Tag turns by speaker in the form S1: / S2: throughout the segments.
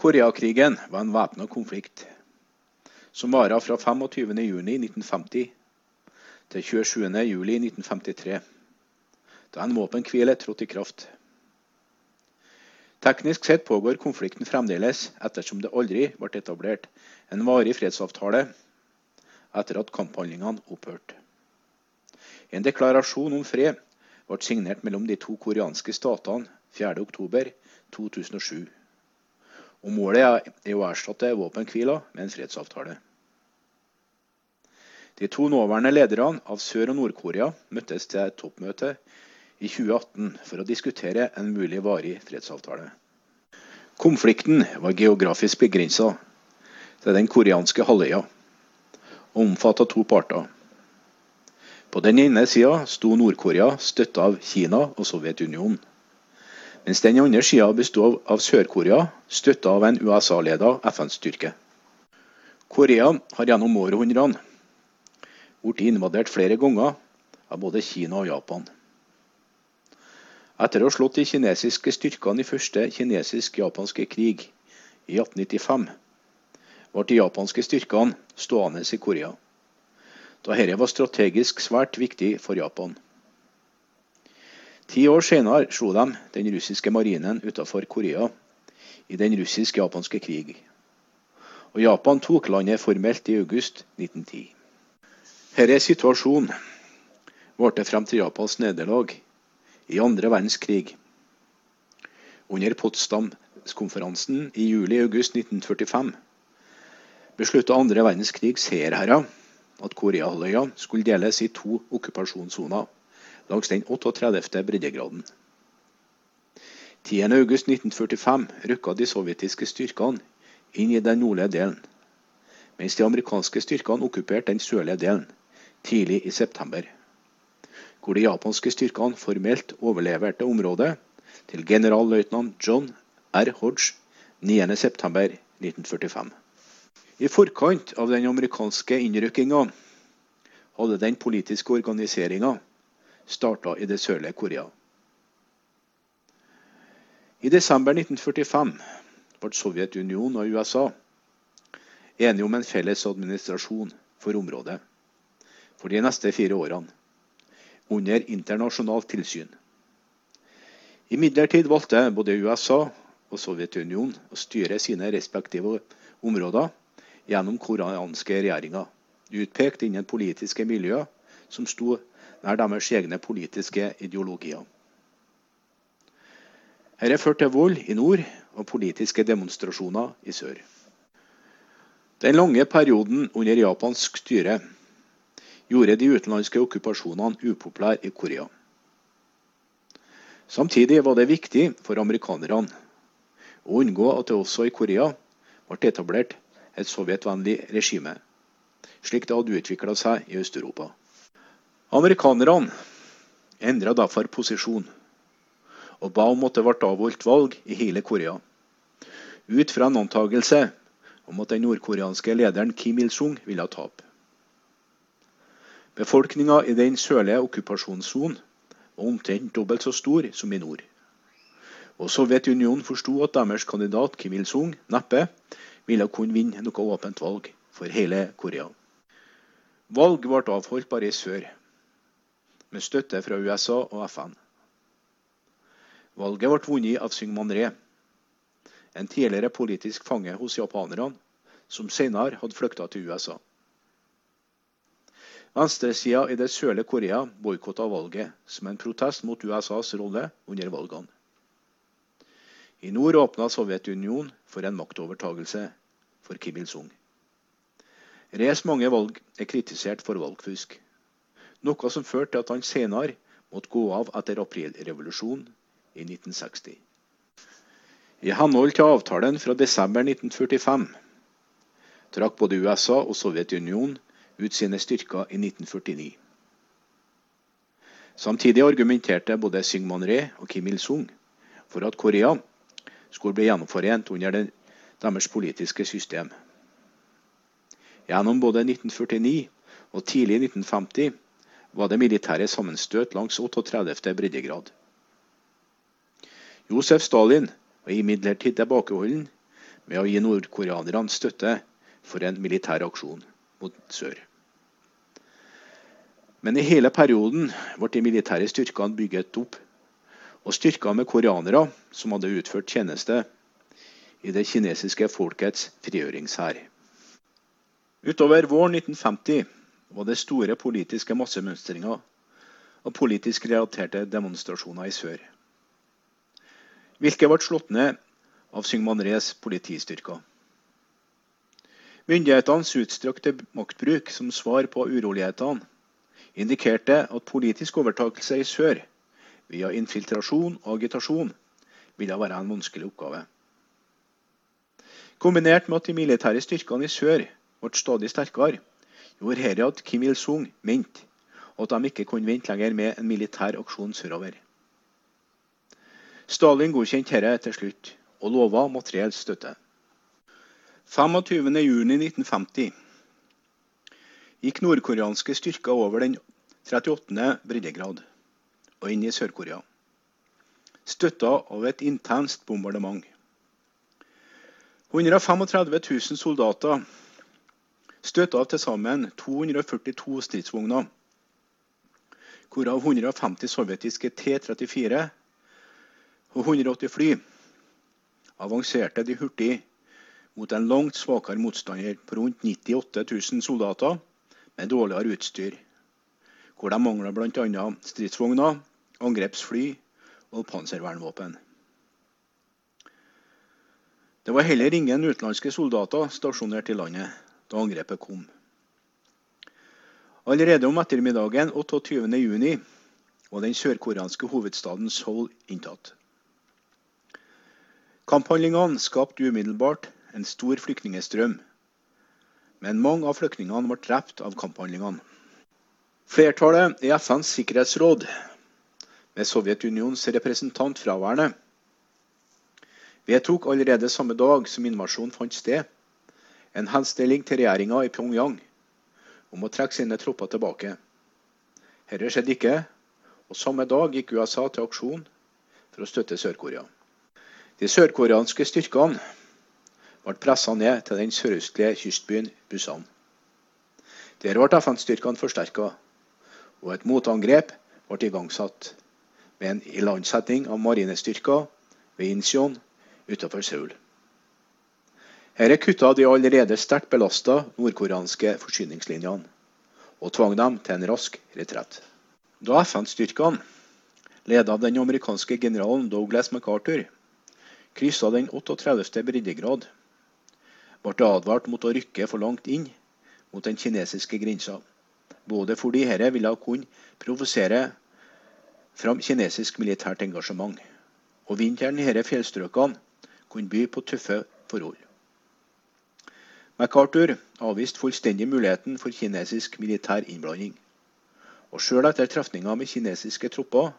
S1: Koreakrigen var en væpna konflikt som vara fra 25.6.1950 til 27.07.1953, da en våpenhvile trådte i kraft. Teknisk sett pågår konflikten fremdeles, ettersom det aldri ble etablert en varig fredsavtale etter at kamphandlingene opphørte. En deklarasjon om fred ble signert mellom de to koreanske statene 4.10.2007. Og Målet er å erstatte våpenhvila med en fredsavtale. De to nåværende lederne av Sør- og Nord-Korea møttes til et toppmøte i 2018 for å diskutere en mulig varig fredsavtale. Konflikten var geografisk begrensa til den koreanske halvøya og omfatta to parter. På den ene sida sto Nord-Korea støtta av Kina og Sovjetunionen. Mens den andre sida bestod av Sør-Korea, støtta av en USA-leda FN-styrke. Korea har gjennom århundrene blitt invadert flere ganger av både Kina og Japan. Etter å ha slått de kinesiske styrkene i første kinesisk-japanske krig i 1895, ble de japanske styrkene stående i Korea, da dette var strategisk svært viktig for Japan. Ti år senere slo de den russiske marinen utenfor Korea i den russisk-japanske krig, og Japan tok landet formelt i august 1910. Denne situasjonen varte frem til Japans nederlag i andre verdenskrig. Under Potsdam-konferansen i juli-august 1945 besluttet andre verdenskrigs seierherrer at Koreahalvøya skulle deles i to okkupasjonssoner langs den 38. breddegraden. 10.8.1945 rykka de sovjetiske styrkene inn i den nordlige delen, mens de amerikanske styrkene okkuperte den sørlige delen tidlig i september hvor de japanske styrkene formelt overleverte området til generalløytnant John R. Hodge 9.9.1945. I forkant av den amerikanske innrykkinga hadde den politiske organiseringa starta i det sørlige Korea. I desember 1945 ble Sovjetunionen og USA enige om en felles administrasjon for området for de neste fire årene under internasjonalt tilsyn. Imidlertid valgte både USA og Sovjetunionen å styre sine respektive områder gjennom koreanske regjeringer, utpekt innen politiske miljøer som sto nær deres egne politiske ideologier. Dette førte til vold i nord og politiske demonstrasjoner i sør. Den lange perioden under japansk styre gjorde de utenlandske okkupasjonene upopulære i Korea. Samtidig var det viktig for amerikanerne å unngå at det også i Korea ble etablert et sovjetvennlig regime, slik det hadde utvikla seg i Øst-Europa. Amerikanerne endra derfor posisjon og ba om at det ble avholdt valg i hele Korea, ut fra en antakelse om at den nordkoreanske lederen Kim Il-sung ville tape. Befolkninga i den sørlige okkupasjonssonen var omtrent dobbelt så stor som i nord. Og Sovjetunionen forsto at deres kandidat Kim Il-sung neppe ville kunne vinne noe åpent valg for hele Korea. Valg ble avholdt bare i sør, med støtte fra USA og FN. Valget ble vunnet av Syngman Ree, en tidligere politisk fange hos japanerne, som senere hadde flykta til USA. Venstresida i det sørlige Korea boikotta valget som en protest mot USAs rolle under valgene. I nord åpna Sovjetunionen for en maktovertagelse for Kim Il-sung. Rees mange valg er kritisert for valgfusk, noe som førte til at han senere måtte gå av etter aprilrevolusjonen i 1960. I henhold til avtalen fra desember 1945 trakk både USA og Sovjetunionen ut sine styrker i 1949. Samtidig argumenterte både Syngman Ree og Kim Il-sung for at Korea skulle bli gjennomforent under deres politiske system. Gjennom både 1949 og tidlig 1950 var det militære sammenstøt langs 38. breddegrad. Josef Stalin var imidlertid tilbakeholden med å gi nordkoreanerne støtte for en militær aksjon mot sør. Men i hele perioden ble de militære styrkene bygget opp, og styrker med koreanere som hadde utført tjeneste i det kinesiske folkets frigjøringshær. Utover våren 1950 var det store politiske massemønstringer og politisk relaterte demonstrasjoner i sør. Hvilke ble slått ned av Syngmanres politistyrker. Myndighetenes utstrakte maktbruk som svar på urolighetene indikerte at politisk overtakelse i sør via infiltrasjon og agitasjon ville være en vanskelig oppgave. Kombinert med at de militære styrkene i sør ble stadig sterkere, gjorde dette at Kim Il-sung mente at de ikke kunne vente lenger med en militær aksjon sørover. Stalin godkjente dette til slutt, og lova materiell støtte. 25.6.1950 gikk nordkoreanske styrker over den 38. breddegrad og inn i Sør-Korea, støtta av et intenst bombardement. 135 000 soldater støtta til sammen 242 stridsvogner, hvorav 150 sovjetiske T-34 og 180 fly avanserte de hurtig mot en langt svakere motstander på rundt 98 000 soldater med dårligere utstyr, hvor de mangler bl.a. stridsvogner, angrepsfly og panservernvåpen. Det var heller ingen utenlandske soldater stasjonert i landet da angrepet kom. Allerede om ettermiddagen 28.6 var den sørkoreanske hovedstaden Seoul inntatt. Kamphandlingene skapte umiddelbart en stor flyktningstrøm, men mange av flyktningene ble drept av kamphandlingene. Flertallet i FNs sikkerhetsråd, med Sovjetunions representant fraværende, vedtok allerede samme dag som invasjonen fant sted, en henstilling til regjeringa i Pyongyang om å trekke sine tropper tilbake. Dette skjedde ikke, og samme dag gikk USA til aksjon for å støtte Sør-Korea. De sørkoreanske styrkene ble pressa ned til den sørøstlige kystbyen Busan. Der ble FN-styrkene forsterka, og et motangrep ble igangsatt med en ilandsetting av marinestyrker ved Incheon utenfor Seoul. Dette kutta de allerede sterkt belasta nordkoreanske forsyningslinjene, og tvang dem til en rask retrett. Da FN-styrkene, ledet av den amerikanske generalen Douglas MacArthur, kryssa den 38. breddegrad, ble advart mot å rykke for langt inn mot den kinesiske grensa. Både fordi dette ville kunne provosere fram kinesisk militært engasjement, og vinteren i disse fjellstrøkene kunne by på tøffe forhold. MacArthur avviste fullstendig muligheten for kinesisk militær innblanding. Og sjøl etter trefninger med kinesiske tropper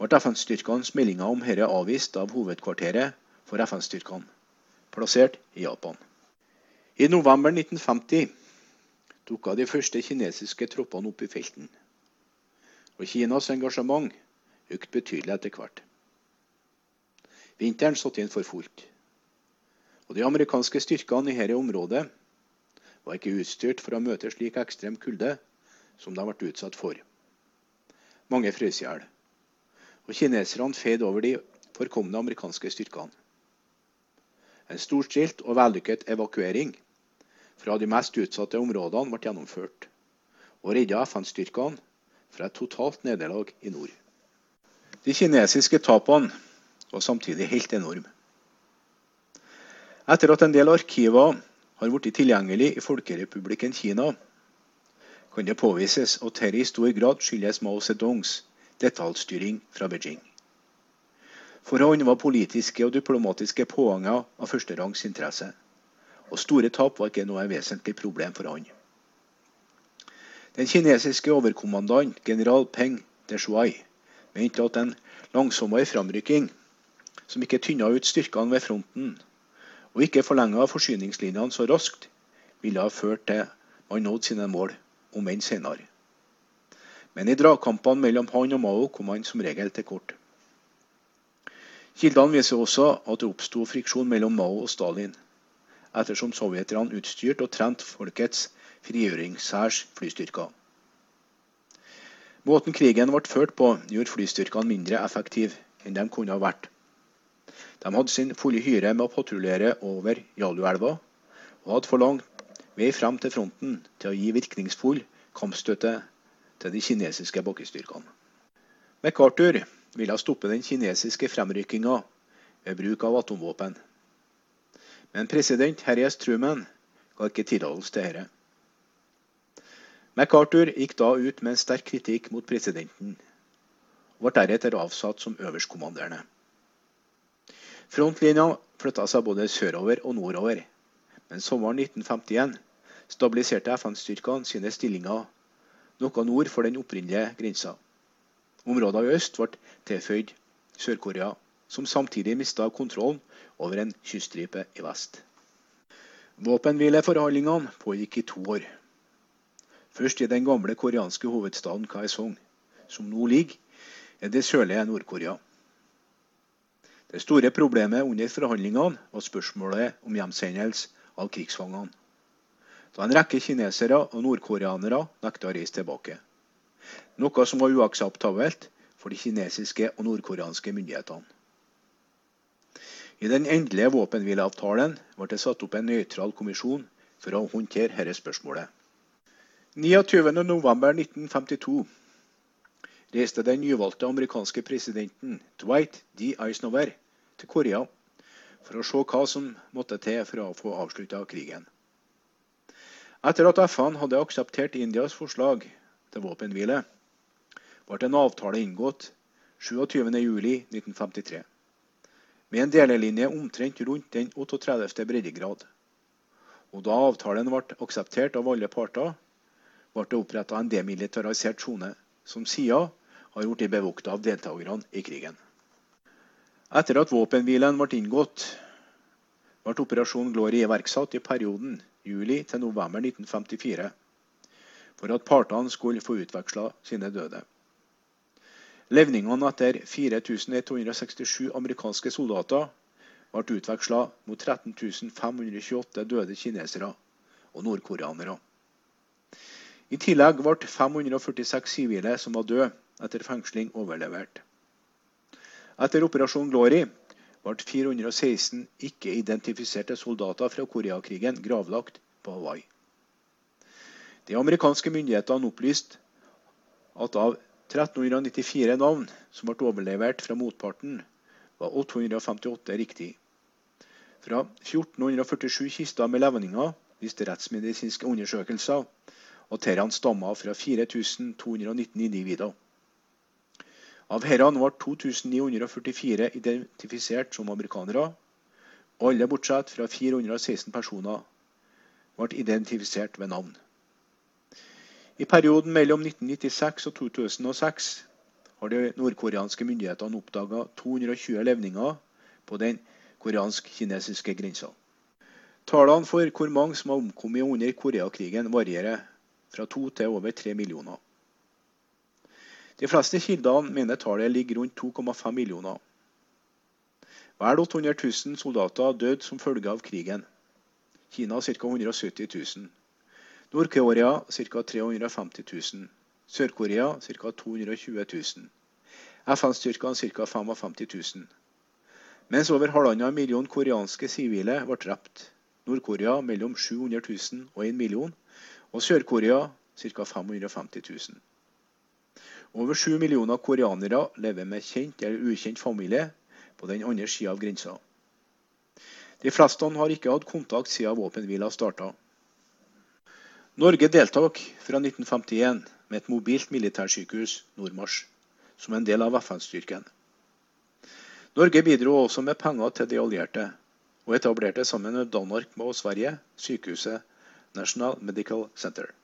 S1: ble FN-styrkenes meldinger om dette avvist av hovedkvarteret for FN-styrkene, plassert i Japan. I november 1950 dukka de første kinesiske troppene opp i felten. Og Kinas engasjement økte betydelig etter hvert. Vinteren satte inn for fullt. Og de amerikanske styrkene i dette området var ikke utstyrt for å møte slik ekstrem kulde som de ble utsatt for. Mange frøs i hjel og kineserne feide over de forkomne amerikanske styrkene. En storstilt og vellykket evakuering fra de mest utsatte områdene ble gjennomført, og redda FN-styrkene fra et totalt nederlag i nord. De kinesiske tapene var samtidig helt enorme. Etter at en del arkiver har blitt tilgjengelig i Folkerepublikken Kina, kan det påvises at dette i stor grad skyldes Mao Zedongs detaljstyring fra Beijing. For han var politiske og diplomatiske påganger av førsterangs interesse, og store tap var ikke noe vesentlig problem for han. Den kinesiske overkommandant general Peng Deshuai mente at en langsommere framrykking, som ikke tynna ut styrkene ved fronten, og ikke forlenga forsyningslinjene så raskt, ville ha ført til man nådde sine mål, om enn senere. Men i dragkampene mellom han og Mao kom han som regel til kort. Kildene viser også at det oppsto friksjon mellom Mao og Stalin, ettersom sovjeterne utstyrte og trente folkets frigjøringshærs flystyrker. Måten krigen ble ført på, gjorde flystyrkene mindre effektive enn de kunne ha vært. De hadde sin fulle hyre med å patruljere over Jaluelva, og hadde for lang vei frem til fronten til å gi virkningsfull kampstøtte til de kinesiske bakkestyrkene. MacArthur ville stoppe den kinesiske fremrykkinga ved bruk av atomvåpen. Men president Harries Truman ga ikke tillatelse til dette. MacArthur gikk da ut med en sterk kritikk mot presidenten, og ble deretter avsatt som øverstkommanderende. Frontlinja flytta seg både sørover og nordover, men sommeren 1951 stabiliserte FN-styrkene sine stillinger noe nord for den opprinnelige grensa. Områder i øst ble tilføyd Sør-Korea, som samtidig mista kontrollen over en kyststripe i vest. Våpenhvileforhandlingene pågikk i to år. Først i den gamle koreanske hovedstaden Kaesong, som nå ligger i det sørlige Nord-Korea. Det store problemet under forhandlingene var spørsmålet om hjemsendelse av krigsfangene. Da en rekke kinesere og nordkoreanere nekta å reise tilbake. Noe som var uakseptabelt for de kinesiske og nordkoreanske myndighetene. I den endelige våpenhvileavtalen ble det satt opp en nøytral kommisjon for å håndtere dette spørsmålet. 29.11.1952 reiste den nyvalgte amerikanske presidenten Dwight D. Eisenhower til Korea for å se hva som måtte til for å få avslutta krigen. Etter at FN hadde akseptert Indias forslag til våpenhvile, ble en avtale inngått 27.07.1953 med en delelinje omtrent rundt den 38. breddegrad. Og da avtalen ble akseptert av alle parter, ble det oppretta en demilitarisert sone, som sida har i bevokta av deltakerne i krigen. Etter at våpenhvilen ble inngått, ble Operasjon Glory iverksatt i perioden juli til november 1954, for at partene skulle få utveksla sine døde. Levningene etter 4167 amerikanske soldater ble utveksla mot 13 528 døde kinesere og nordkoreanere. I tillegg ble 546 sivile som var døde etter fengsling, overlevert. Etter Operasjon Glory ble 416 ikke-identifiserte soldater fra Koreakrigen gravlagt på Hawaii. De amerikanske myndighetene opplyste at av 1394 navn som ble overlevert fra motparten, var 858 riktig. Fra 1447 kister med levninger viste rettsmedisinske undersøkelser og disse stammer fra 4219 individer. Av herrene ble 2944 identifisert som amerikanere. Alle bortsett fra 416 personer ble identifisert ved navn. I perioden mellom 1996 og 2006 har de nordkoreanske myndighetene oppdaga 220 levninger på den koreansk-kinesiske grensa. Tallene for hvor mange som har omkommet under Koreakrigen, varierer fra to til over tre millioner. De fleste kildene mener tallet ligger rundt 2,5 millioner. Vel 800 000 soldater døde som følge av krigen. Kina ca. 170 000. Nord-Korea ca. 350 000. Sør-Korea ca. 220 000. FN-styrkene ca. 55 000. Mens over halvannen million koreanske sivile ble drept. Nord-Korea mellom 700 000 og 1 million og Sør-Korea ca. 550 000. Over 7 millioner koreanere lever med kjent eller ukjent familie på den andre sida av grensa. De fleste har ikke hatt kontakt siden våpenhvila starta. Norge deltok fra 1951 med et mobilt militærsykehus, Nordmarsj, som en del av FN-styrken. Norge bidro også med penger til de allierte, og etablerte sammen med Danmark og Sverige sykehuset National Medical Center.